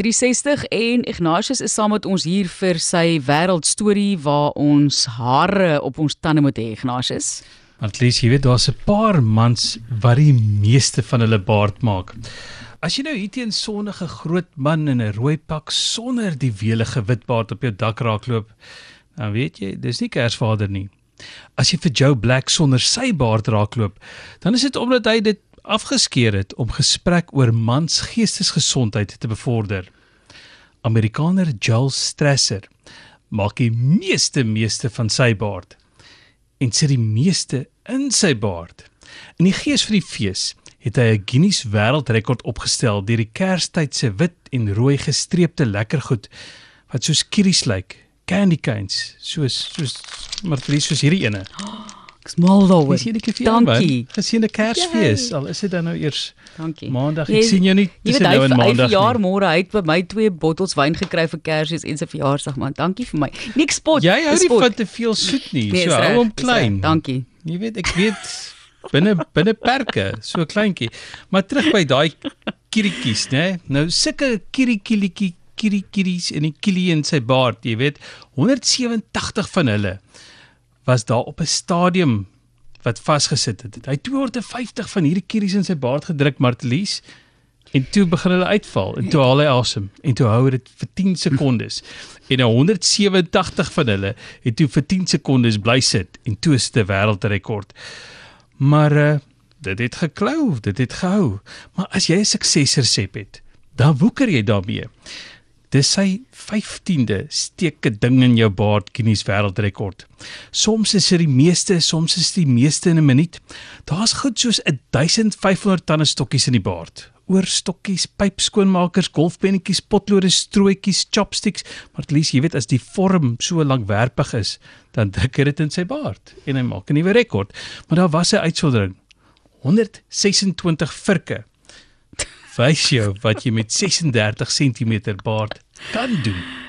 360 en Ignatius is saam met ons hier vir sy wêreldstorie waar ons hare op ons tande moet hê, Ignatius. Want lees jy weet daar's 'n paar mans wat die meeste van hulle baard maak. As jy nou hier teen sonnige groot man in 'n rooi pak sonder die welige wit baard op jou dak raakloop, dan weet jy, dis nie Kersvader nie. As jy vir Joe Black sonder sy baard raakloop, dan is dit omdat hy dit afgeskeer het om gesprek oor mans geestesgesondheid te bevorder. Amerikaner Joel Strasser maak die meeste meeste van sy baard en sit die meeste in sy baard. In die gees van die fees het hy 'n Guinness wêreldrekord opgestel deur die Kerstyd se wit en rooi gestreepte lekkergoed wat soos kieries lyk, candy canes, soos soos maar presies soos hierdie ene. Ek's mal daaroor. Dis hierdie keer Dankie. Gesiene Kersfees. Al is dit dan nou eers Dankie. Maandag. Ek Jy- sien jou nie tussen weet hy nou en hy Maandag. verjaar nie. môre. Hy het by my twee bottels wyn gekry vir Kersfees en sy verjaarsdag man. Dankie vir my. Niks spot. Jy hou nie van te veel soet nie. Nee, so hou hom klein. Dankie. Jy weet ek weet binne binne perke, so kleintjie. Maar terug by daai kirietjies, né? Nou sulke kiriekielietjie kiriekiries in die kielie in sy baard, jy weet, 187 van hulle was daar op 'n stadium wat vasgesit het. Hy het 250 van hierdie kieries in sy baard gedruk, Martelies. En toe begin hulle uitval en toe haal hy asem en toe hou dit vir 10 sekondes. En 187 van hulle het toe vir 10 sekondes bly sit en toe is dit 'n wêreldrekord. Maar uh, dit het geklou, dit het gehou. Maar as jy 'n suksesresep het, dan woeker jy daarmee. Dis sy 15de steke ding in jou baard Guinness wêreldrekord. Soms is dit die meeste, soms is dit die meeste in 'n minuut. Daar's goed soos 1500 tandestokkies in die baard. Oorstokkies, pypskoonmakers, golfpennetjies, potlode, strooitjies, chopsticks, maar at least jy weet as die vorm so lankwerpig is, dan druk hy dit in sy baard en hy maak 'n nuwe rekord. Maar daar was 'n uitsondering. 126 virke wys jou wat jy met 36 cm baard kan doen.